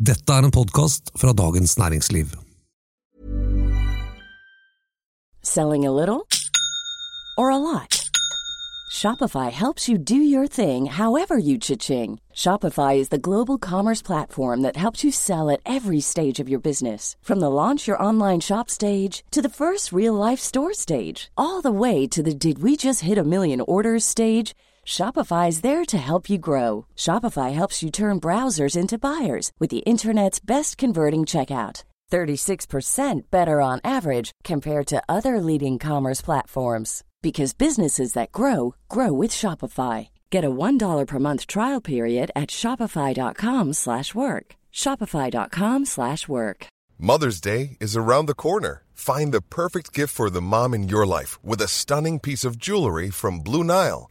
Dette er en podkast fra Dagens Næringsliv. Selling a little or a lot? Shopify helps you do your thing however you cha-ching. Shopify is the global commerce platform that helps you sell at every stage of your business. From the launch your online shop stage to the first real life store stage, all the way to the did we just hit a million orders stage. Shopify is there to help you grow. Shopify helps you turn browsers into buyers with the internet's best converting checkout. 36% better on average compared to other leading commerce platforms because businesses that grow grow with Shopify. Get a $1 per month trial period at shopify.com/work. shopify.com/work. Mother's Day is around the corner. Find the perfect gift for the mom in your life with a stunning piece of jewelry from Blue Nile.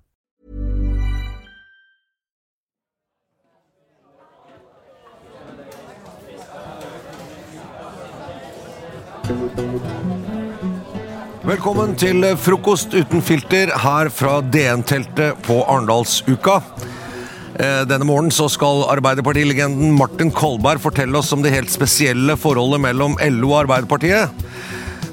Velkommen til frokost uten filter her fra DN-teltet på Arendalsuka. Eh, Denne morgenen så skal Arbeiderpartilegenden Martin Kolberg fortelle oss om det helt spesielle forholdet mellom LO og Arbeiderpartiet.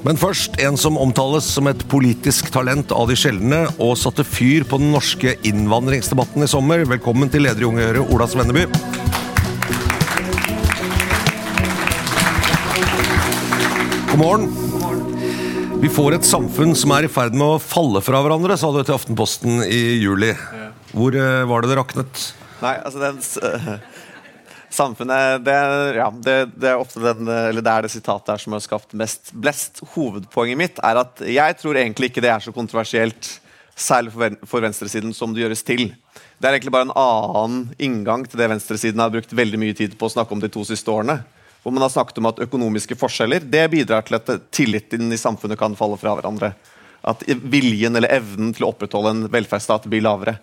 Men først en som omtales som et politisk talent av de sjeldne, og satte fyr på den norske innvandringsdebatten i sommer. Velkommen til leder i Unge Høyre, Ola Svenneby. God morgen. Vi får et samfunn som er i ferd med å falle fra hverandre, sa du til Aftenposten i juli. Hvor eh, var det det raknet? Nei, altså den Samfunnet det, ja, det, det er den, det er det sitatet her som har skapt mest blest. Hovedpoenget mitt er at jeg tror egentlig ikke det er så kontroversielt, særlig for venstresiden, som det gjøres til. Det er egentlig bare en annen inngang til det venstresiden har brukt veldig mye tid på å snakke om de to siste årene. Hvor man har snakket om at økonomiske forskjeller det bidrar til at tilliten i samfunnet kan falle fra hverandre. At viljen eller evnen til å opprettholde en velferdsstat blir lavere.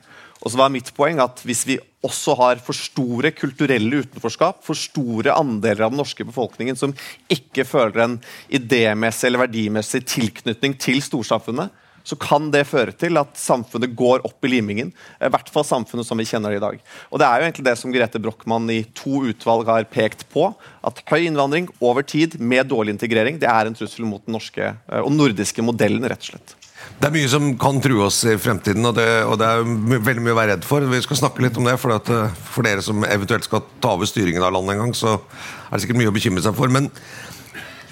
Og så var mitt poeng at Hvis vi også har for store kulturelle utenforskap, for store andeler av den norske befolkningen som ikke føler en idémessig eller verdimessig tilknytning til storsamfunnet, så kan det føre til at samfunnet går opp i limingen. I hvert fall samfunnet som vi kjenner det i dag. Og Det er jo egentlig det som Grete Brochmann i to utvalg har pekt på. At høy innvandring over tid med dårlig integrering det er en trussel mot den norske eh, og nordiske modellen. rett og slett. Det er mye som kan true oss i fremtiden, og det, og det er veldig mye å være redd for. Vi skal snakke litt om det, for, at, eh, for dere som eventuelt skal ta over styringen av landet en gang, så er det sikkert mye å bekymre seg for. Men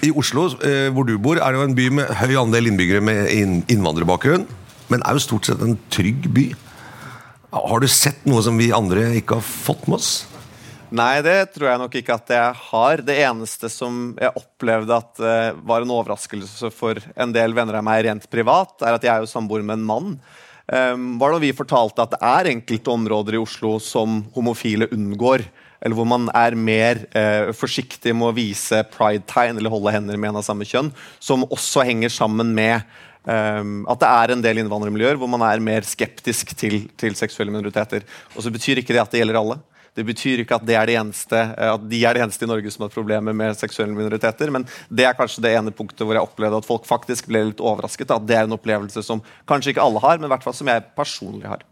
i Oslo, eh, hvor du bor, er det jo en by med høy andel innbyggere med innvandrerbakgrunn, men er jo stort sett en trygg by. Har du sett noe som vi andre ikke har fått med oss? Nei, det tror jeg nok ikke at jeg har. Det eneste som jeg opplevde at uh, var en overraskelse for en del venner av meg rent privat, er at jeg er jo samboer med en mann. Um, var da vi fortalte at det er enkelte områder i Oslo som homofile unngår. Eller hvor man er mer eh, forsiktig med å vise pride-tegn eller holde hender med en av samme kjønn. Som også henger sammen med um, at det er en del innvandrermiljøer hvor man er mer skeptisk til, til seksuelle minoriteter. Og så betyr ikke det at det gjelder alle. Det betyr ikke at, det er det eneste, eh, at de er det eneste i Norge som har problemer med seksuelle minoriteter, men det er kanskje det ene punktet hvor jeg opplevde at folk faktisk ble litt overrasket. At det er en opplevelse som kanskje ikke alle har, men i hvert fall som jeg personlig har.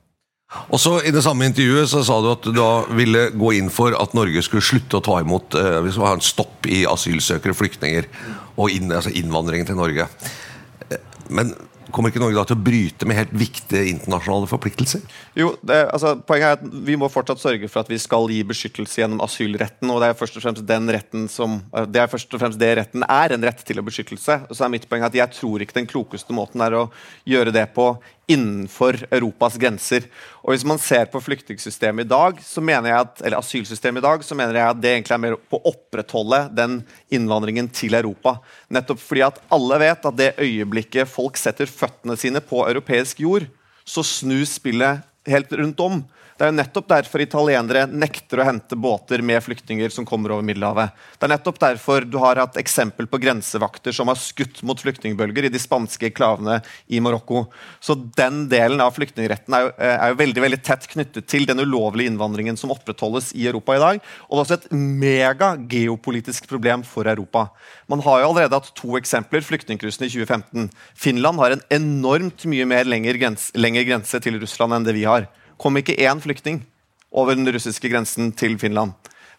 Og så I det samme intervjuet så sa du at du da ville gå inn for at Norge skulle slutte å ta imot eh, Vi skulle ha en stopp i asylsøkere, flyktninger og inn, altså innvandringen til Norge. Eh, Men kommer ikke Norge da til å bryte med helt viktige internasjonale forpliktelser? Jo, det, altså, Poenget er at Vi må fortsatt sørge for at vi skal gi beskyttelse gjennom asylretten. og Det er først og fremst den retten som, eh, det er først og fremst det retten er, en rett til å beskyttelse. Og så er mitt poeng at Jeg tror ikke den klokeste måten er å gjøre det på innenfor Europas grenser. Og Hvis man ser på flyktningsystemet i dag, så mener jeg at, eller asylsystemet i dag, så mener jeg at det egentlig er mer på å opprettholde den innvandringen til Europa. Nettopp fordi at alle vet at det øyeblikket folk setter føttene sine på europeisk jord, så snus spillet helt rundt om. Det er jo nettopp derfor italienere nekter å hente båter med flyktninger som kommer over Middelhavet. Det er nettopp derfor du har hatt eksempel på grensevakter som har skutt mot flyktningbølger i de spanske klavene i Marokko. Så den delen av flyktningretten er jo, eh, er jo, veldig veldig tett knyttet til den ulovlige innvandringen som opprettholdes i Europa i dag. Og det er også et mega geopolitisk problem for Europa. Man har jo allerede hatt to eksempler. Flyktningcruisene i 2015. Finland har en enormt mye mer lengre grense, lengre grense til Russland enn det vi har kom ikke én flyktning over den russiske grensen til Finland.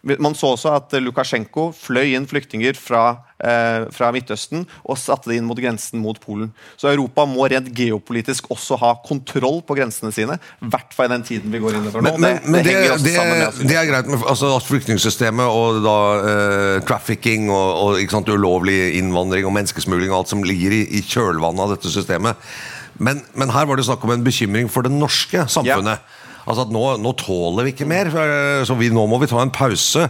Man så også at Lukasjenko fløy inn flyktninger fra, eh, fra Midtøsten og satte det inn mot grensen mot Polen. Så Europa må rent geopolitisk også ha kontroll på grensene sine. I hvert fall i den tiden vi går inn i nå. Men, men, men det, det, det, det, er greit med altså, flyktningsystemet og da eh, trafficking og, og sant, ulovlig innvandring og menneskesmugling og alt som ligger i, i kjølvannet av dette systemet. Men, men, her var det snakk om en bekymring for det norske samfunnet. Ja. Altså at nå, nå, tåler vi ikke mer, så vi, nå må vi ta en pause.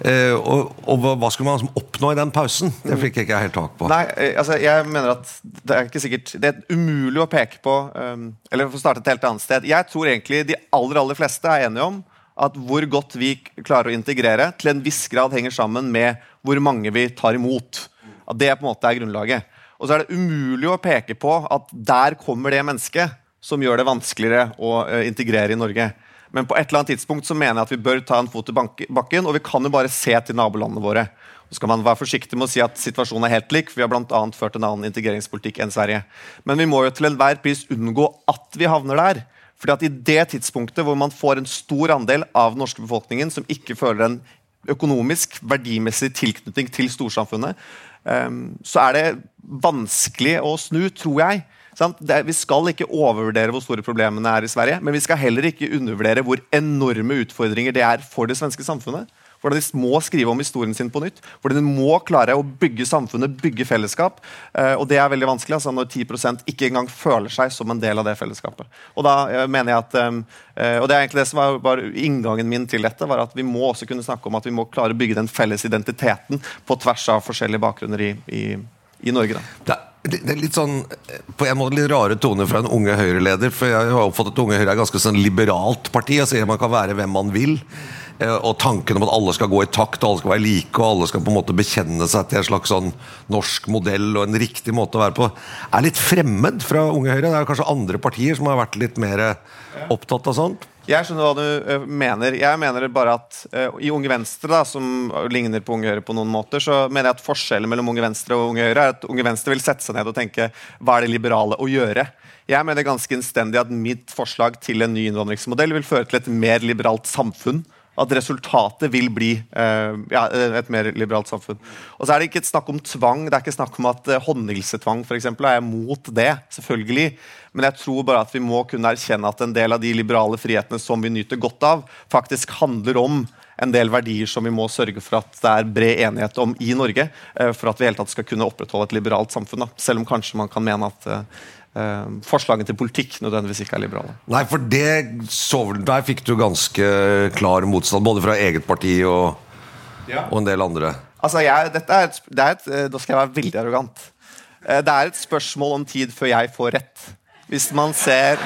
Eh, og, og, hva skulle man liksom oppnå i den pausen? Det fikk jeg ikke helt tak på. Nei, eh, altså jeg mener at Det er ikke sikkert Det er umulig å peke på Eller for å starte et helt annet sted. Jeg tror egentlig de aller, aller fleste er enige om at hvor godt vi klarer å integrere, til en viss grad henger sammen med hvor mange vi tar imot. At det på en måte er grunnlaget. Og så er det umulig å peke på at der kommer det mennesket som gjør det vanskeligere å uh, integrere i Norge. Men på et eller annet tidspunkt så mener jeg at vi bør ta en fot i bakken, og vi kan jo bare se til nabolandene våre. Så skal man være forsiktig med å si at situasjonen er helt lik. for Vi har annet ført en annen integreringspolitikk enn Sverige. Men vi må jo til enhver pris unngå at vi havner der. Fordi at I det tidspunktet hvor man får en stor andel av den norske befolkningen som ikke føler en økonomisk, verdimessig tilknytning til storsamfunnet, um, så er det vanskelig å snu, tror jeg. Det, vi skal ikke overvurdere hvor store problemene er i Sverige, men vi skal heller ikke undervurdere hvor enorme utfordringer det er for det svenske samfunnet. Hvordan de må skrive om historien sin på nytt. Hvordan de må klare å bygge samfunnet, bygge fellesskap. Uh, og det er veldig vanskelig altså når 10% ikke engang føler seg som en del av det fellesskapet. Og da uh, mener jeg at um, uh, og det er egentlig det som var, var, inngangen min til dette, var at vi må også kunne snakke om at vi må klare å bygge den felles identiteten på tvers av forskjellige bakgrunner i, i, i Norge. Da. Det, er litt sånn på en måte litt rare toner fra en unge Høyre-leder. For jeg har oppfattet at Unge Høyre er ganske sånn liberalt parti. sier Man kan være hvem man vil. Eh, og tanken om at alle skal gå i takt, og alle skal være like, og alle skal på en måte bekjenne seg til en slags sånn norsk modell og en riktig måte å være på, er litt fremmed fra Unge Høyre. Det er kanskje andre partier som har vært litt mer opptatt av sånt? Jeg skjønner hva du uh, mener. Jeg mener bare at uh, i Unge Venstre, da, som ligner på Unge Høyre på noen måter, så mener jeg at forskjellen mellom Unge Venstre og Unge Høyre er at Unge Venstre vil sette seg ned og tenke hva er det liberale å gjøre? Jeg mener ganske innstendig at mitt forslag til en ny innvandringsmodell vil føre til et mer liberalt samfunn at resultatet vil bli uh, ja, et mer liberalt samfunn. Og så er det ikke et snakk om tvang. Det er ikke snakk om at uh, håndhilsetvang for eksempel, er mot det. selvfølgelig. Men jeg tror bare at vi må kunne erkjenne at en del av de liberale frihetene som vi nyter godt av, faktisk handler om en del verdier som vi må sørge for at det er bred enighet om i Norge, uh, for at vi hele tatt skal kunne opprettholde et liberalt samfunn. Da. Selv om kanskje man kan mene at eh, forslagene til politikk nødvendigvis ikke er liberale. Nei, for det så, der fikk du ganske klar motstand, både fra eget parti og, ja. og en del andre. Altså, jeg, dette er et, det er et, eh, Da skal jeg være veldig arrogant. Eh, det er et spørsmål om tid før jeg får rett. Hvis man ser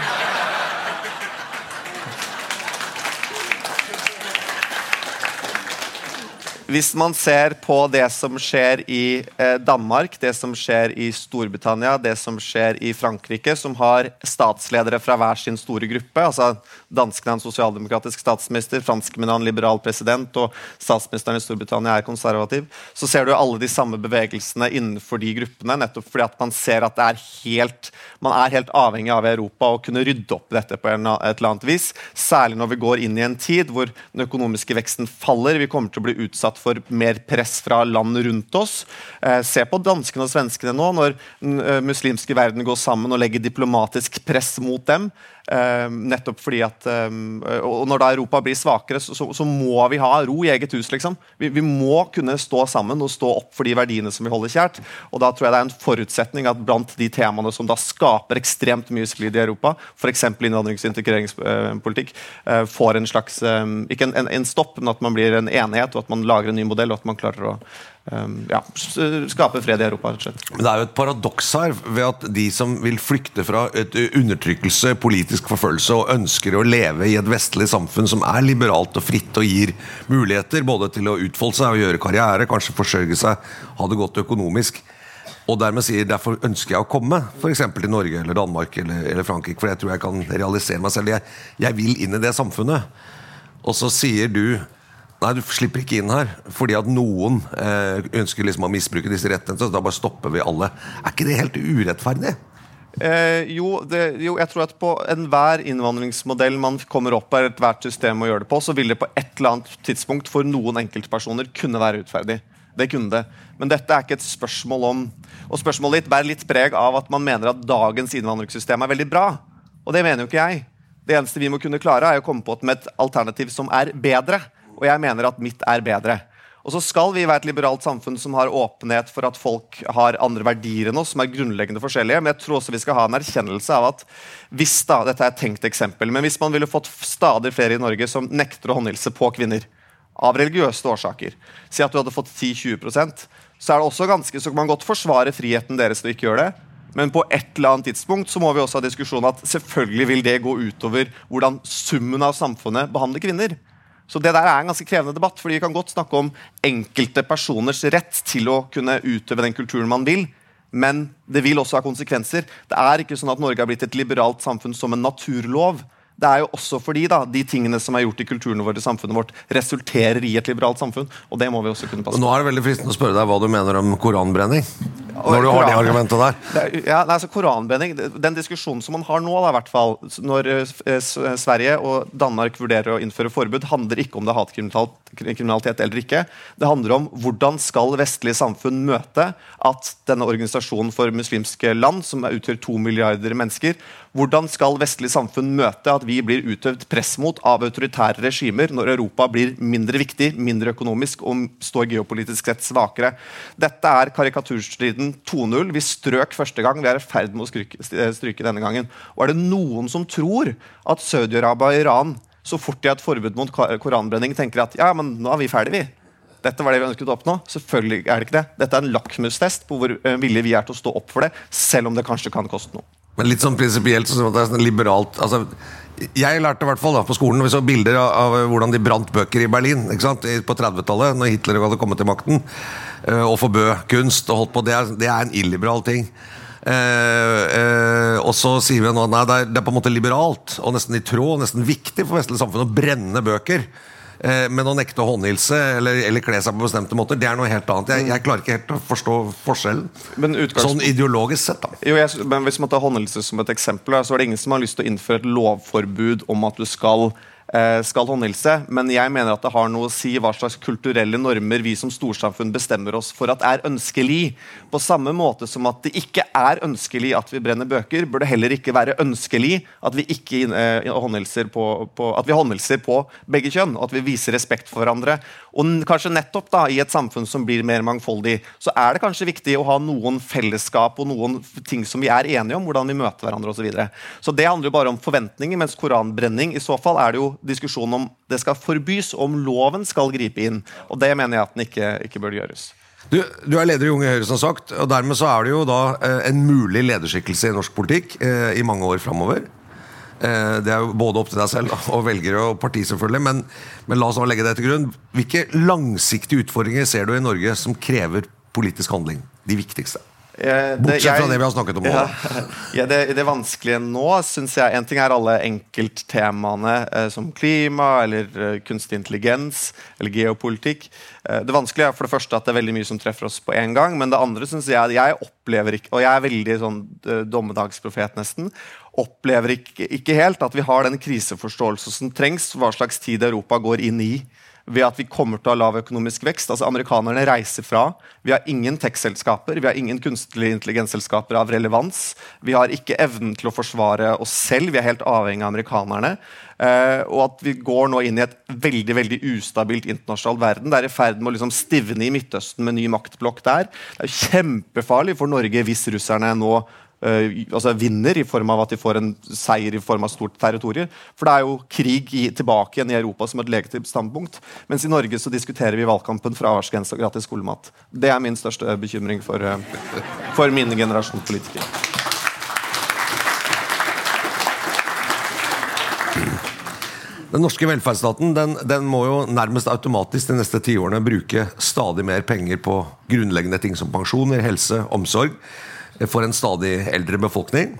Hvis man ser på det som skjer i eh, Danmark, det som skjer i Storbritannia, det som skjer i Frankrike, som har statsledere fra hver sin store gruppe altså Danskene er en sosialdemokratisk statsminister, franskmennene er en liberal president, og statsministeren i Storbritannia er konservativ, så ser du alle de samme bevegelsene innenfor de gruppene, nettopp fordi at man ser at er helt, man er helt avhengig av Europa å kunne rydde opp dette på et eller annet vis. Særlig når vi går inn i en tid hvor den økonomiske veksten faller. Vi kommer til å bli utsatt for mer press fra land rundt oss. Eh, se på danskene og svenskene nå, når den eh, muslimske verden går sammen og legger diplomatisk press mot dem. Uh, nettopp fordi at um, Og når da Europa blir svakere, så, så, må vi ha ro i eget hus. liksom. Vi, vi, må kunne stå sammen og stå opp for de verdiene som vi holder kjært. Og da tror jeg det er en forutsetning at blant de temaene som da skaper ekstremt mye splid i Europa, f.eks. innvandrings- og integreringspolitikk, uh, får en slags um, Ikke en, en, en, stopp, men at man blir en enighet, og at man lager en ny modell, og at man klarer å ja, skape fred i Europa. rett og slett. Men det er jo et paradoks her ved at de som vil flykte fra et undertrykkelse, politisk forfølgelse, og ønsker å leve i et vestlig samfunn som er liberalt og fritt og gir muligheter både til å utfolde seg og gjøre karriere, kanskje forsørge seg, ha det godt økonomisk, og dermed sier derfor ønsker jeg å komme f.eks. til Norge eller Danmark eller, eller, Frankrike, for jeg tror jeg kan realisere meg selv. Jeg, jeg vil inn i det samfunnet. Og så sier du Nei, du slipper ikke inn her fordi at noen eh, ønsker liksom å misbruke disse rettene. Så da bare stopper vi alle. Er ikke det helt urettferdig? Eh, jo, det, jo, jeg tror at på enhver innvandringsmodell man kommer opp av, ethvert system å gjøre det på, så vil det på et eller annet tidspunkt for noen enkeltpersoner kunne være urettferdig. Det kunne det. Men dette er ikke et spørsmål om Og spørsmålet ditt bærer litt preg av at man mener at dagens innvandringssystem er veldig bra. Og det mener jo ikke jeg. Det eneste vi må kunne klare, er å komme på med et alternativ som er bedre. Og jeg mener at mitt er bedre. Og så skal vi være et liberalt samfunn som har åpenhet for at folk har andre verdier enn oss, som er grunnleggende forskjellige. Men jeg tror også vi skal ha en erkjennelse av at hvis da, dette er et tenkt eksempel, men hvis man ville fått stadig flere i Norge som nekter å håndhilse på kvinner av religiøse årsaker, si at du hadde fått 10-20 så er det også ganske, så kan man godt forsvare friheten deres til å ikke gjøre det. Men på et eller annet tidspunkt så må vi også ha diskusjon at selvfølgelig vil det gå utover hvordan summen av samfunnet behandler kvinner. Så det der er en ganske krevende debatt, fordi vi kan godt snakke om enkelte personers rett til å kunne utøve den kulturen man vil, men det vil også ha konsekvenser. Det er ikke sånn at Norge har blitt et liberalt samfunn som en naturlov. Det er jo også fordi da, de tingene som er gjort i kulturen vår, i samfunnet vårt, resulterer i et liberalt samfunn. Og det må vi også kunne passe på. Nå er det veldig fristende å spørre deg hva du mener om koranbrenning. Når du har det argumentet der. Det, ja, altså koranbrenning, Den diskusjonen som man har nå, da, hvert fall, når eh, Sverige og Danmark vurderer å innføre forbud, handler ikke om det er hatkriminalitet eller ikke. Det handler om hvordan skal vestlige samfunn møte at denne organisasjonen for muslimske land, som utgjør to milliarder mennesker, hvordan skal vestlige samfunn møte at vi blir utøvd press mot av autoritære regimer når Europa blir mindre viktig, mindre økonomisk og står geopolitisk sett svakere? Dette er karikaturstriden 2.0. Vi strøk første gang. Vi er i ferd med å stryke, stryke denne gangen. Og er det noen som tror at Saudi-Arabia og Iran så fort de har et forbud mot koranbrenning, tenker at ja, men nå er vi ferdige, vi. Dette var det vi ønsket å oppnå. Selvfølgelig er det ikke det. Dette er en lakmustest på hvor eh, villige vi er til å stå opp for det, selv om det kanskje kan koste noe. Men litt sånn prinsipielt så det er sånn liberalt altså, Jeg lærte i hvert fall da, på skolen Vi så bilder av, av hvordan de brant bøker i Berlin på 30-tallet, når Hitler hadde kommet til makten. Uh, og forbød kunst og holdt på. Det er, det er en illiberal ting. Uh, uh, og så sier vi nå nei, det er, det er på en måte liberalt og nesten i tråd, nesten viktig for vestlig samfunn å brenne bøker. Eh, men å nekte håndhilse eller, eller kle seg på bestemte måter, det er noe helt annet. Jeg, jeg klarer ikke helt å forstå forskjellen. Sånn ideologisk sett, da. Jo, jeg, men Hvis man tar håndhilse som et eksempel, så er det ingen som har lyst til å innføre et lovforbud om at du skal skal håndhilse, men jeg mener at det har noe å si hva slags kulturelle normer vi som storsamfunn bestemmer oss for at er ønskelig. På samme måte som at det ikke er ønskelig at vi brenner bøker, bør det heller ikke være ønskelig at vi ikke eh, håndhilser på, på, at vi håndhilser på begge kjønn, og at vi viser respekt for hverandre. Og kanskje nettopp da, i et samfunn som blir mer mangfoldig, så er det kanskje viktig å ha noen fellesskap og noen ting som vi er enige om, hvordan vi møter hverandre osv. Så, videre. så det handler jo bare om forventninger, mens koranbrenning i så fall er det jo diskusjon om det skal forbys, om loven skal gripe inn. Og det mener jeg at den ikke, ikke bør gjøres. Du, du, er leder i Unge Høyre, som sagt, og dermed så er det jo da eh, en mulig lederskikkelse i norsk politikk eh, i mange år framover. Eh, det er jo både opp til deg selv og velgere og parti, selvfølgelig, men, men la oss legge det til grunn. Hvilke langsiktige utfordringer ser du i Norge som krever politisk handling? De viktigste? Bortsett fra det vi har snakket om. Ja, ja, det, det, vanskelige nå syns jeg En ting er alle enkelttemaene eh, som klima eller eh, kunstig intelligens eller geopolitikk. Eh, det vanskelige er for det første at det er veldig mye som treffer oss på en gang. Men det andre syns jeg jeg opplever ikke Og jeg er veldig sånn eh, dommedagsprofet, nesten. Opplever ikke, ikke helt at vi har den kriseforståelsen som trengs, hva slags tid Europa går inn i ved at vi kommer til å ha lav økonomisk vekst. Altså Amerikanerne reiser fra. Vi har ingen tech-selskaper, vi har ingen kunstig intelligensselskaper av relevans. Vi har ikke evnen til å forsvare oss selv, vi er helt avhengig av amerikanerne. Uh, og at vi går nå inn i et veldig veldig ustabilt internasjonalt verden. Det er i ferd med å liksom stivne i Midtøsten med ny maktblokk der. Det er kjempefarlig for Norge hvis russerne nå altså vinner, i form av at de får en seier i form av stort territorium. For det er jo krig i, tilbake igjen i Europa som et legitimt standpunkt. Mens i Norge så diskuterer vi valgkampen fraværsgrense og gratis skolemat. Det er min største bekymring for, uh, for generasjon politikere. Den norske velferdsstaten den, den, må jo nærmest automatisk de neste tiårene bruke stadig mer penger på grunnleggende ting som pensjoner, helse, omsorg for en stadig eldre befolkning.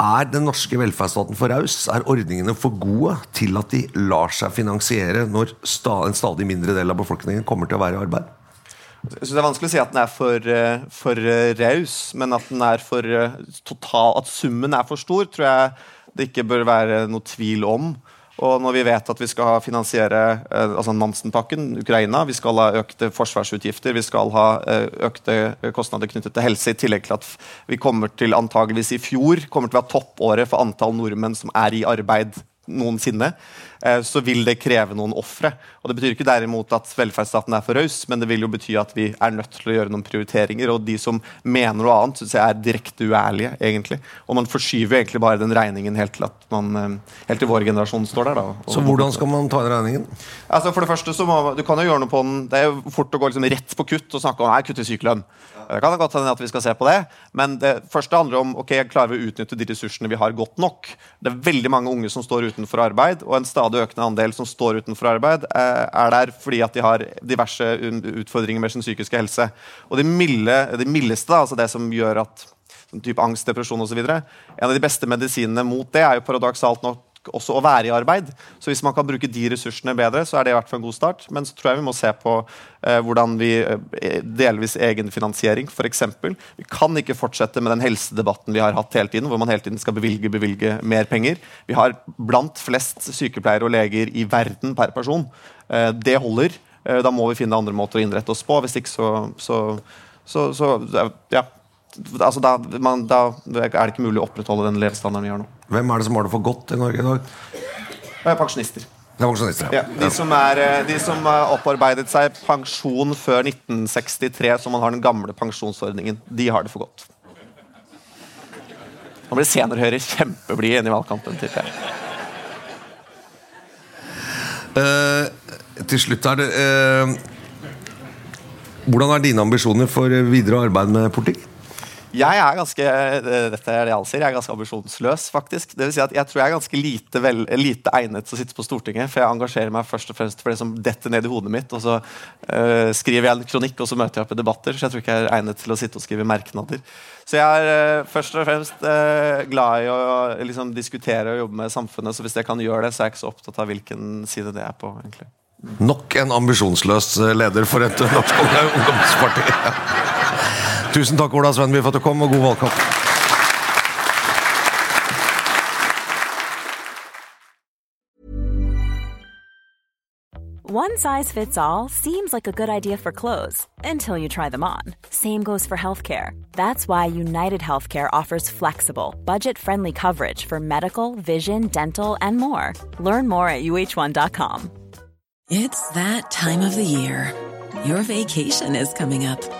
Er den norske velferdsstaten for raus? Er ordningene for gode til at de lar seg finansiere når en stadig mindre del av befolkningen kommer til å være i arbeid? Jeg synes Det er vanskelig å si at den er for, eh, for eh, raus, men at, for eh, total, at summen er for stor, tror jeg det ikke bør være noe tvil om. Og når vi vet at vi skal finansiere eh, altså Nansen-pakken, Ukraina, vi skal ha økte forsvarsutgifter, vi skal ha eh, økte kostnader knyttet til helse, i tillegg til at vi kommer til antageligvis i fjor kommer til å være toppåret for antall nordmenn som er i arbeid noensinne. Eh, så vil det kreve noen ofre. Det betyr ikke derimot at velferdsstaten er for raus, men det vil jo bety at vi er nødt til å gjøre noen prioriteringer. Og de som mener noe annet, syns jeg er direkte uærlige, egentlig. Og man forskyver egentlig bare den regningen helt til, at man, eh, helt til vår generasjon står der. Da, så hvordan skal man ta den regningen? Altså for det første så må, Du kan jo gjøre noe på den Det er jo fort å gå liksom rett på kutt og snakke om nei, kutt i sykelønn. Det kan godt hende at vi skal se på det, men det første handler om ok, klarer vi å utnytte de ressursene vi har, godt nok. Det er veldig mange unge som står utenfor arbeid, og en stadig økende andel som står utenfor arbeid, eh, er der fordi at de har diverse utfordringer med sin psykiske helse. Og det, milde, det mildeste, altså det som gjør at type angst, depresjon osv. En av de beste medisinene mot det er jo paradoksalt nok også å være i arbeid. Så hvis man kan bruke de ressursene bedre, så er det i hvert fall en god start. Men så tror jeg vi må se på eh, hvordan vi eh, delvis egenfinansiering, f.eks. Vi kan ikke fortsette med den helsedebatten vi har hatt hele tiden, hvor man hele tiden skal bevilge, bevilge mer penger. Vi har blant flest sykepleiere og leger i verden per person. Eh, det holder. Eh, da må vi finne andre måter å innrette oss på. Hvis ikke så, så, så, så ja, altså da, man, da, er det ikke mulig å opprettholde den levestandarden vi har nå. Hvem er det som har det for godt i Norge i dag? Er pensjonister. Er ja. de, som er, eh, de som har opparbeidet seg pensjon før 1963, som man har den gamle pensjonsordningen, de har det for godt. Nå blir senere Høyre kjempeblide inn i valgkampen, tipper jeg. Uh, til slutt er det uh, Hvordan er dine ambisjoner for videre arbeid med politikk? Jeg er ganske eh, dette er det jeg sier, jeg er ganske ambisjonsløs, faktisk. Det vil si at Jeg tror jeg er ganske lite, vel, lite, egnet til å sitte på Stortinget. For jeg engasjerer meg først og fremst for det som detter ned i hodet mitt. Og så uh, skriver jeg en kronikk, og så møter jeg opp i debatter. Så jeg tror ikke jeg er egnet til å sitte og skrive merknader. Så jeg er uh, først og fremst uh, glad i å liksom, diskutere og jobbe med samfunnet. Så hvis jeg kan gjøre det, så er jeg ikke så opptatt av hvilken side det er på. egentlig. Nok en ambisjonsløs leder for et norsk ungdomsparti. Tusen takk, Ola Svenby, for at du kom, og god valgkamp. One size fits all seems like a good idea for clothes until you try them on. Same goes for healthcare. That's why United Healthcare offers flexible, budget friendly coverage for medical, vision, dental, and more. Learn more at uh1.com. It's that time of the year. Your vacation is coming up.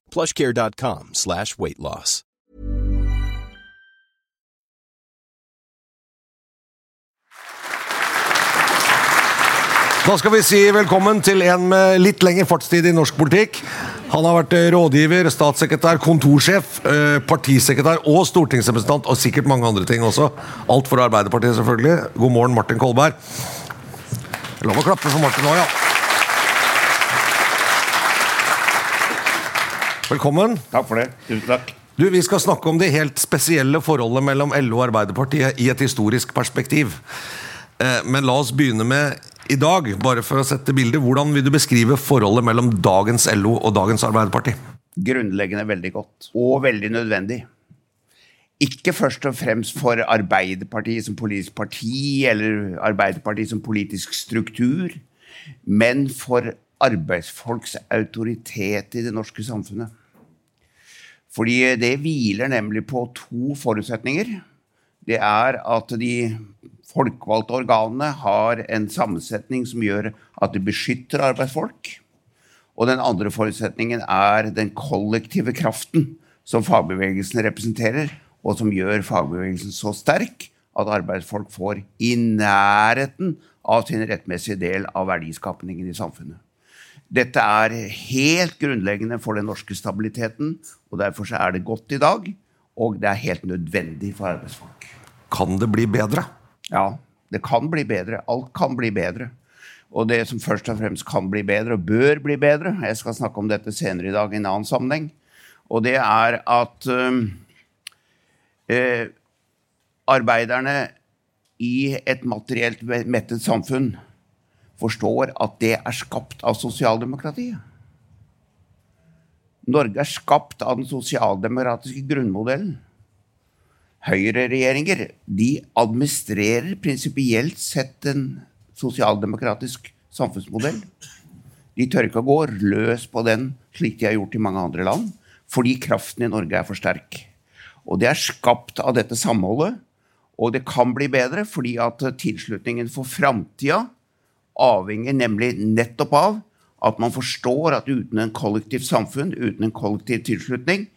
plushcare.com slash weightloss. Da skal vi si velkommen til en med litt lengre fartstid i norsk politikk. Han har vært rådgiver, statssekretær, kontorsjef, eh, partisekretær og stortingsrepresentant, og sikkert mange andre ting også. Alt for Arbeiderpartiet, selvfølgelig. God morgen, Martin Kolberg. La meg klappe for Martin nå, ja. Velkommen. Takk for det. Tusen takk. Du, Vi skal snakke om det helt spesielle forholdet mellom LO og Arbeiderpartiet i et historisk perspektiv. Eh, Men la oss begynne med i dag, bare for å sette bildet. Hvordan vil du beskrive forholdet mellom dagens LO og dagens Arbeiderparti? Grunnleggende veldig godt. Og veldig nødvendig. Ikke først og fremst for Arbeiderpartiet som politisk parti, eller Arbeiderpartiet som politisk struktur, men for arbeidsfolks autoritet i det norske samfunnet. Fordi det hviler nemlig på to forutsetninger. Det er at de folkevalgte organene har en sammensetning som gjør at de beskytter arbeidsfolk. Og den andre forutsetningen er den kollektive kraften som fagbevegelsen representerer, og som gjør fagbevegelsen så sterk at arbeidsfolk får i nærheten av sin rettmessige del av verdiskapningen i samfunnet. Dette er helt grunnleggende for den norske stabiliteten, og derfor så er det godt i dag, og det er helt nødvendig for arbeidsfolk. Kan det bli bedre? Ja, det kan bli bedre. Alt kan bli bedre. Og det som først og fremst kan bli bedre, og bør bli bedre, jeg skal snakke om dette senere i dag i en annen sammenheng, og det er at øh, arbeiderne i et materielt mettet samfunn forstår at det er skapt av sosialdemokratiet. Norge er skapt av den sosialdemokratiske grunnmodellen. Høyreregjeringer administrerer prinsipielt sett en sosialdemokratisk samfunnsmodell. De tør ikke å gå løs på den slik de har gjort i mange andre land, fordi kraften i Norge er for sterk. Og det er skapt av dette samholdet, og det kan bli bedre fordi at tilslutningen for framtida avhenger nemlig nettopp av at man forstår at uten en kollektivt samfunn, uten en kollektiv tilslutning,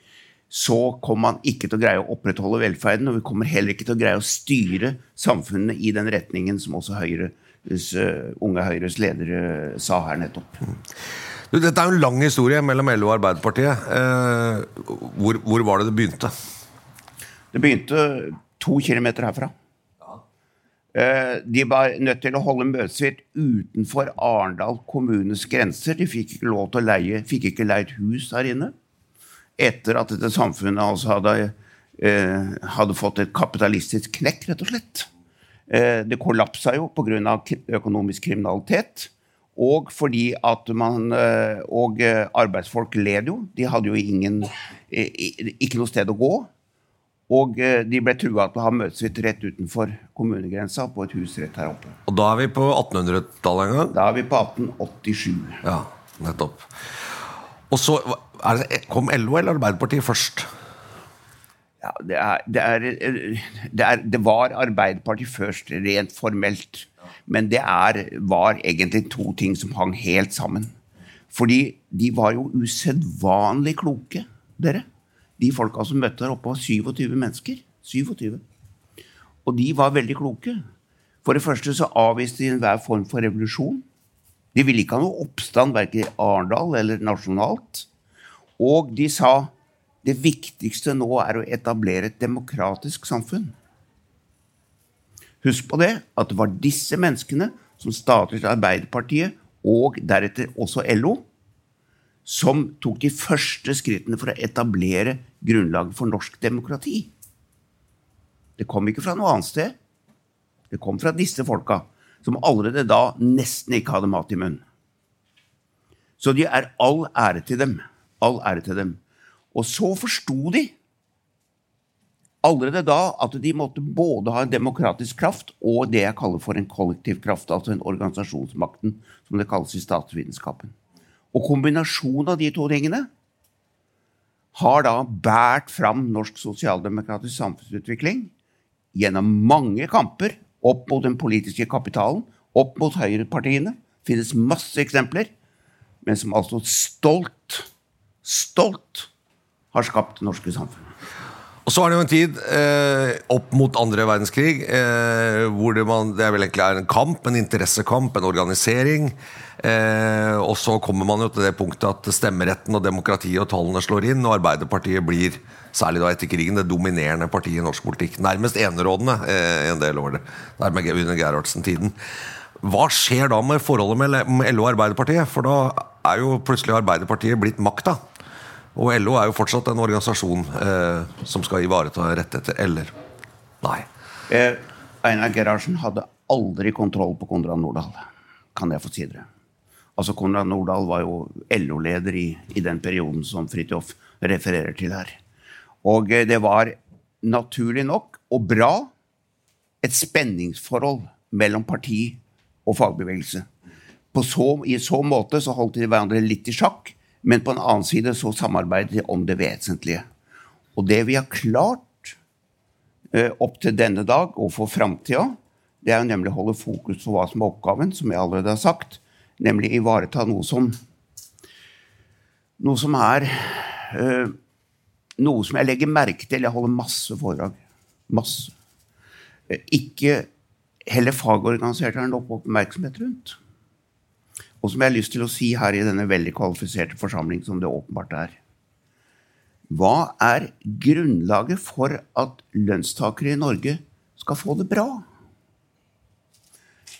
så kommer man ikke til å greie å opprettholde velferden, og vi kommer heller ikke til å greie å styre samfunnet i den retningen som også Høyres, uh, Unge Høyres leder uh, sa her nettopp. Du, dette er jo en lang historie mellom LO og Arbeiderpartiet. Eh, hvor, hvor, var det det begynte? Det begynte to kilometer herfra. Eh, de var nødt til å holde møtet sitt utenfor Arendal kommunes grenser. De fikk ikke lov til å leie, fikk ikke leid hus her inne. Etter at dette samfunnet altså hadde, eh, hadde fått et kapitalistisk knekk, rett og slett. Eh, det kollapsa jo pga. økonomisk kriminalitet. Og fordi at man Og arbeidsfolk led jo. De hadde jo ingen, ikke noe sted å gå. Og de ble trua til å ha møtesvitt rett utenfor kommunegrensa, på et hus rett her oppe. Og da er vi på 1800-tallet en gang? Da er vi på 1887. Ja, nettopp. Og så det, Kom LO eller Arbeiderpartiet først? Ja, det, er, det, er, det, er, det var Arbeiderpartiet først, rent formelt. Men det var egentlig to ting som hang helt sammen. Fordi de var jo usedvanlig kloke, dere. De folka som møtte der oppe, var 27 mennesker. 27. Og de var veldig kloke. For det første så avviste de enhver form for revolusjon. De ville ikke ha noe oppstand verken i Arendal eller nasjonalt. Og de sa det viktigste nå er å etablere et demokratisk samfunn. Husk på det, at det var disse menneskene som startet Arbeiderpartiet, og deretter også LO, som tok de første skrittene for å etablere grunnlaget for norsk demokrati. Det kom ikke fra noe annet sted. Det kom fra disse folka, som allerede da nesten ikke hadde mat i munnen. Så de er all ære til dem. All ære til dem. Og så forsto de allerede da at de måtte både ha en demokratisk kraft og det jeg kaller for en kollektiv kraft, altså en organisasjonsmakten, som det kalles i statsvitenskapen. Og kombinasjonen av de to tingene har da båret fram norsk sosialdemokratisk samfunnsutvikling gjennom mange kamper opp mot den politiske kapitalen, opp mot høyrepartiene. Det finnes masse eksempler, men som altså stolt, stolt har skapt det norske samfunnet. Og så er det jo en tid eh, opp mot andre verdenskrig eh, hvor det, man, det vel egentlig er en kamp, en interessekamp, en organisering. Eh, og så kommer man jo til det punktet at stemmeretten og demokratiet og tallene slår inn, og Arbeiderpartiet blir, særlig da etter krigen, det dominerende partiet i norsk politikk. Nærmest enerådende eh, en del år. nærmest med under Gerhardsen-tiden. hva skjer da med forholdet mellom LO og Arbeiderpartiet? For da er jo plutselig Arbeiderpartiet blitt makta. Og LO er jo fortsatt en organisasjon eh, som skal ivareta rettigheter. Eller nei. Eh, Einar Gerhardsen hadde aldri kontroll på Konrad Nordahl. Kan jeg få si dere. Altså Konrad Nordahl var jo LO-leder i, i, den perioden som Fridtjof refererer til her. Og eh, det var naturlig nok, og bra, et spenningsforhold mellom parti og fagbevegelse. Så, I så måte så holdt de hverandre litt i sjakk, men på en annen side så samarbeider de om det vesentlige. Og det vi har klart eh, opp til denne dag og for framtida, det er jo nemlig å holde fokus på hva som er oppgaven, som jeg allerede har sagt, nemlig ivareta noe som Noe som er øh, Noe som jeg legger merke til. Jeg holder masse foredrag. Masse. Ikke heller fagorganiserte har nok oppmerksomhet rundt. Og som jeg har lyst til å si her i denne veldig kvalifiserte forsamling, som det åpenbart er Hva er grunnlaget for at lønnstakere i Norge skal få det bra?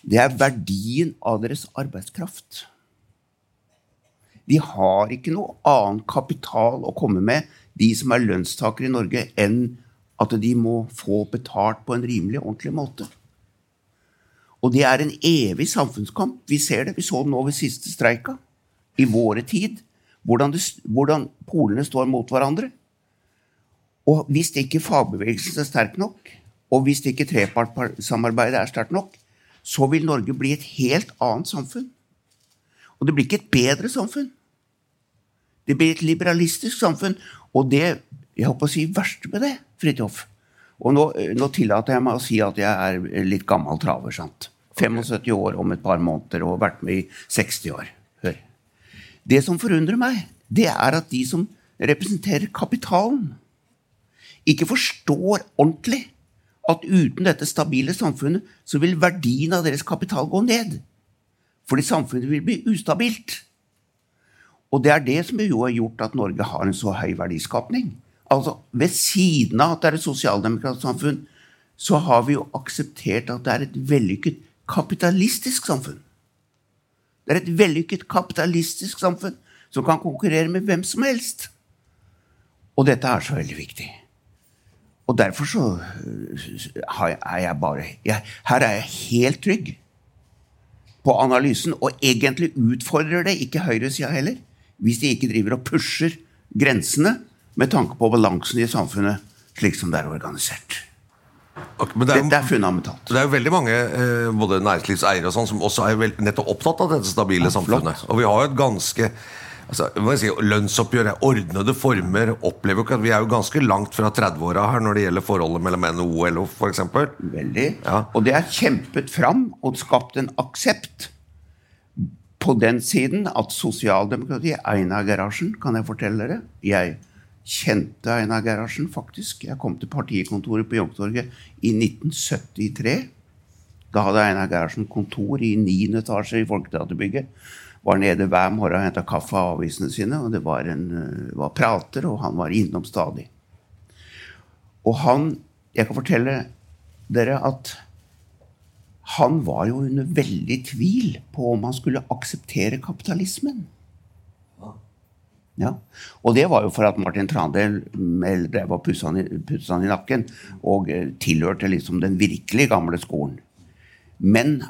Det er verdien av deres arbeidskraft. De har ikke noe annen kapital å komme med, de som er lønnstakere i Norge, enn at de må få betalt på en rimelig, ordentlig måte. Og det er en evig samfunnskamp. Vi ser det. Vi så det nå ved siste streika. I våre tid. Hvordan, det, hvordan polene står mot hverandre. Og hvis ikke fagbevegelsen er sterk nok, og hvis ikke trepartssamarbeidet er sterkt nok, så vil Norge bli et helt annet samfunn. Og det blir ikke et bedre samfunn. Det blir et liberalistisk samfunn. Og det jeg håper å si verste med det, Fridtjof Og nå, nå, tillater jeg meg å si at jeg er litt gammel traver. sant? 75 år om et par måneder og vært med i 60 år. Hør. Det som forundrer meg, det er at de som representerer kapitalen, ikke forstår ordentlig at uten dette stabile samfunnet så vil verdien av deres kapital gå ned. Fordi samfunnet vil bli ustabilt. Og det er det som jo har gjort at Norge har en så høy verdiskapning. Altså, Ved siden av at det er et sosialdemokratisk samfunn, så har vi jo akseptert at det er et vellykket kapitalistisk samfunn. Det er et vellykket kapitalistisk samfunn som kan konkurrere med hvem som helst. Og dette er så veldig viktig. Og derfor så øh, er jeg bare jeg, Her er jeg helt trygg på analysen, og egentlig utfordrer det ikke høyresida heller, hvis de ikke driver og pusher grensene med tanke på balansen i samfunnet slik som det er organisert. Okay, det, er, Dette er fundamentalt. Det er jo veldig mange eh, både næringslivseiere og sånn som også er vel, nettopp opptatt av dette stabile ja, samfunnet. Og vi har jo et ganske altså, si, Lønnsoppgjør, ordnede former, opplever jo ikke at vi er jo ganske langt fra 30-åra her når det gjelder forholdet mellom NHO og LO f.eks. Veldig. Ja. Og det er kjempet fram og skapt en aksept på den siden at sosialdemokratiet Einar Gerhardsen, kan jeg fortelle dere jeg kjente Einar Gerhardsen, faktisk. Jeg kom til partikontoret på Youngstorget i 1973. Da hadde Einar Gerhardsen kontor i 9. etasje i Folketeaterbygget. Var nede hver morgen og henta kaffe av avisene sine. og Det var, en, eh, var prater, og han var innom stadig. Og han Jeg kan fortelle dere at han var jo under veldig tvil på om han skulle akseptere kapitalismen. Ja. Og det var jo for at Martin Trandel drev og pussa han i nakken og eh, tilhørte liksom den virkelig gamle skolen. Men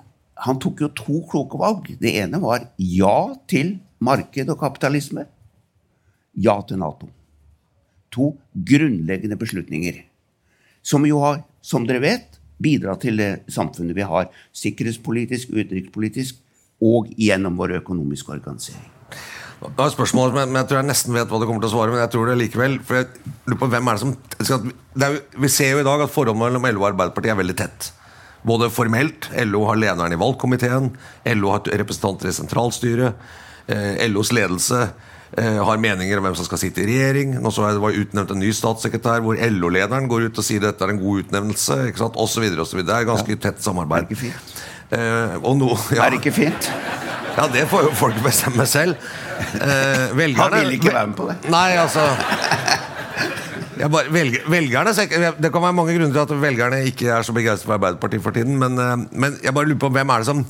han tok jo to kloke valg. Det ene var ja til marked og kapitalisme. Ja til Nato. To grunnleggende beslutninger. Som jo har, som dere vet, bidratt til det samfunnet vi har. Sikkerhetspolitisk, utenrikspolitisk og gjennom vår økonomiske organisering. Det er et spørsmål, men jeg tror jeg nesten vet hva du kommer til å svare. Men jeg tror det likevel For jeg lurer på hvem er det som det er, Vi ser jo i dag at forholdet mellom LO og Arbeiderpartiet er veldig tett. Både formelt. LO har lederen i valgkomiteen. LO har representanter i sentralstyret. Eh, LOs ledelse eh, har meninger om hvem som skal sitte i regjering. Nå så jeg det var utnevnt en ny statssekretær hvor LO-lederen går ut og sier dette er en god utnevnelse. ikke sant, og så videre, og så videre. Det er ganske tett samarbeid. Er det ikke fint? Eh, no, ja. Er det ikke fint? Ja, det får jo folk bestemme selv. Eh, velgerne Han vil ikke være med på det. Nei, altså bare, velg, velgerne, Det kan være mange grunner til at velgerne ikke er så begeistret for Arbeiderpartiet for tiden, men, eh, men, jeg bare lurer på hvem er det som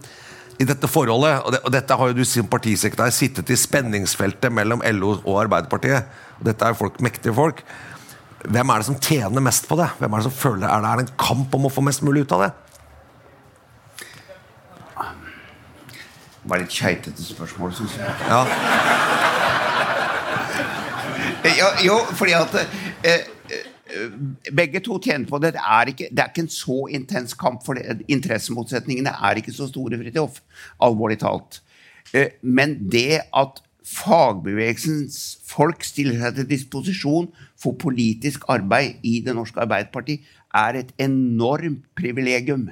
i dette forholdet, og, det, og dette har jo du som partisekretær sittet i spenningsfeltet mellom LO og Arbeiderpartiet. og Dette er jo folk, mektige folk. Hvem er det som tjener mest på det? Hvem Er det som føler, er det, er det en kamp om å få mest mulig ut av det? Det var litt keitete spørsmål, syns jeg. Ja, Ja, jo, fordi at eh, eh, begge to tjener på det. Det er ikke, det er ikke en så intens kamp, for det, interessemotsetningene er ikke så store, Fridtjof. Alvorlig talt. Eh, men det at fagbevegelsens folk stiller seg til disposisjon for politisk arbeid i Det norske Arbeiderparti, er et enormt privilegium.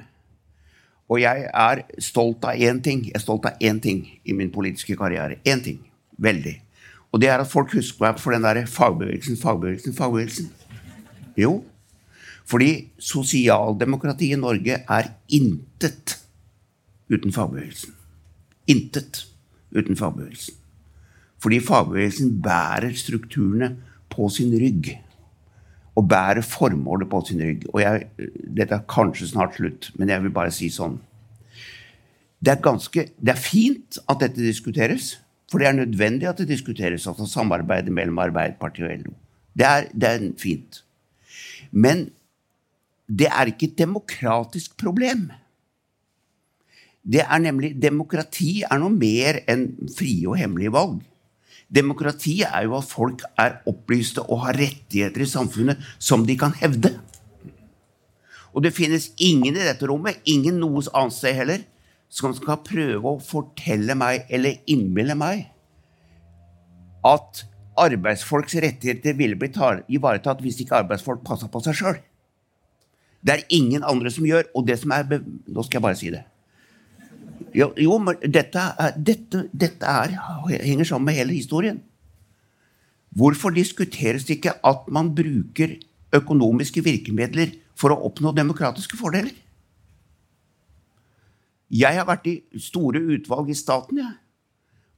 Og jeg er stolt av én ting. Jeg er stolt av én ting i min politiske karriere. Én ting. Veldig. Og det er at folk husker meg for den derre fagbevegelsen, fagbevegelsen, fagbevegelsen. Jo, fordi sosialdemokratiet i Norge er intet uten fagbevegelsen. Intet uten fagbevegelsen. Fordi fagbevegelsen bærer strukturene på sin rygg. Og bærer formålet på sin rygg. Og jeg, dette er kanskje snart slutt, men jeg vil bare si sånn. Det er, ganske, det er fint at dette diskuteres. For det er nødvendig at det diskuteres, altså samarbeidet mellom Arbeiderpartiet og LO. Det er, det er fint. Men det er ikke et demokratisk problem. Det er nemlig, Demokrati er noe mer enn frie og hemmelige valg. Demokrati er jo at folk er opplyste og har rettigheter i samfunnet som de kan hevde. Og det finnes ingen i dette rommet, ingen noe annet sted heller, som skal prøve å fortelle meg eller innbille meg at arbeidsfolks rettigheter ville blitt ivaretatt hvis ikke arbeidsfolk passa på seg sjøl. Det er ingen andre som gjør, og det som er Nå skal jeg bare si det. Jo, jo men dette, er, dette, dette er, henger sammen med hele historien. Hvorfor diskuteres det ikke at man bruker økonomiske virkemidler for å oppnå demokratiske fordeler? Jeg har vært i store utvalg i staten, ja,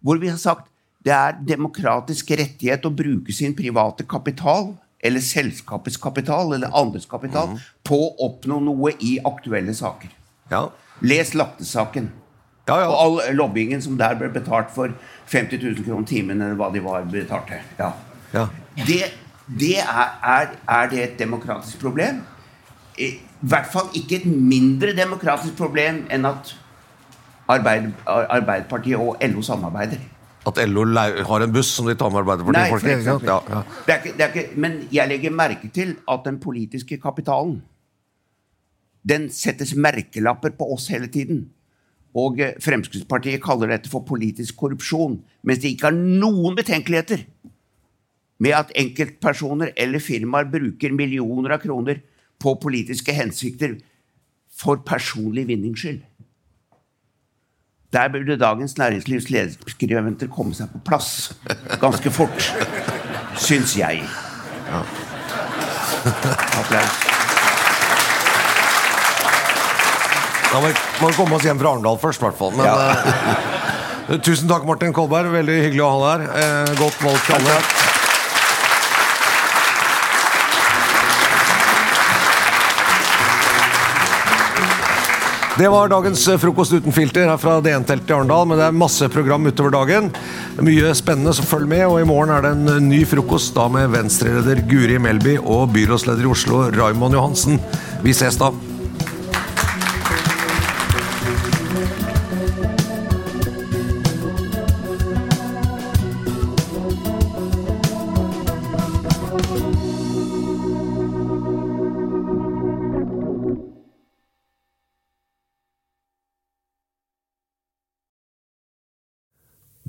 hvor vi har sagt det er demokratisk rettighet å bruke sin private kapital eller selskapets kapital eller andres kapital mm. på å oppnå noe i aktuelle saker. ja. Les Lakte-saken. Ja, ja. Og all lobbyingen som der ble betalt for 50 000 kroner timen, eller hva de var betalt til. Ja. Ja. Det, det er, er, er det et demokratisk problem? I hvert fall ikke et mindre demokratisk problem enn at Arbeid, Arbeiderpartiet og LO samarbeider. At LO har en buss som de tar med Nei, for Arbeiderpartiet-folket? eksempel. Ja, ja. Det ikke, det ikke, men jeg legger merke til at den politiske kapitalen den settes merkelapper på oss hele tiden. Og eh, Fremskrittspartiet kaller dette for politisk korrupsjon, mens de ikke har noen betenkeligheter med at enkeltpersoner eller firmaer bruker millioner av kroner på politiske hensikter for personlig vinnings skyld. Der burde Dagens Næringslivs lederskribenter komme seg på plass ganske fort, syns jeg. Applaus. Da må vi komme oss hjem fra Arendal først, i hvert fall. Men, eh, tusen takk, Martin Kolberg. Veldig hyggelig å ha deg her. Eh, godt valg til alle. Det var dagens eh, frokost uten filter her fra DN-teltet i Arendal. Men det er masse program utover dagen. Mye spennende, så følg med. Og i morgen er det en eh, ny frokost da med Venstre-leder Guri Melby og byrådsleder i Oslo Raymond Johansen. Vi ses da.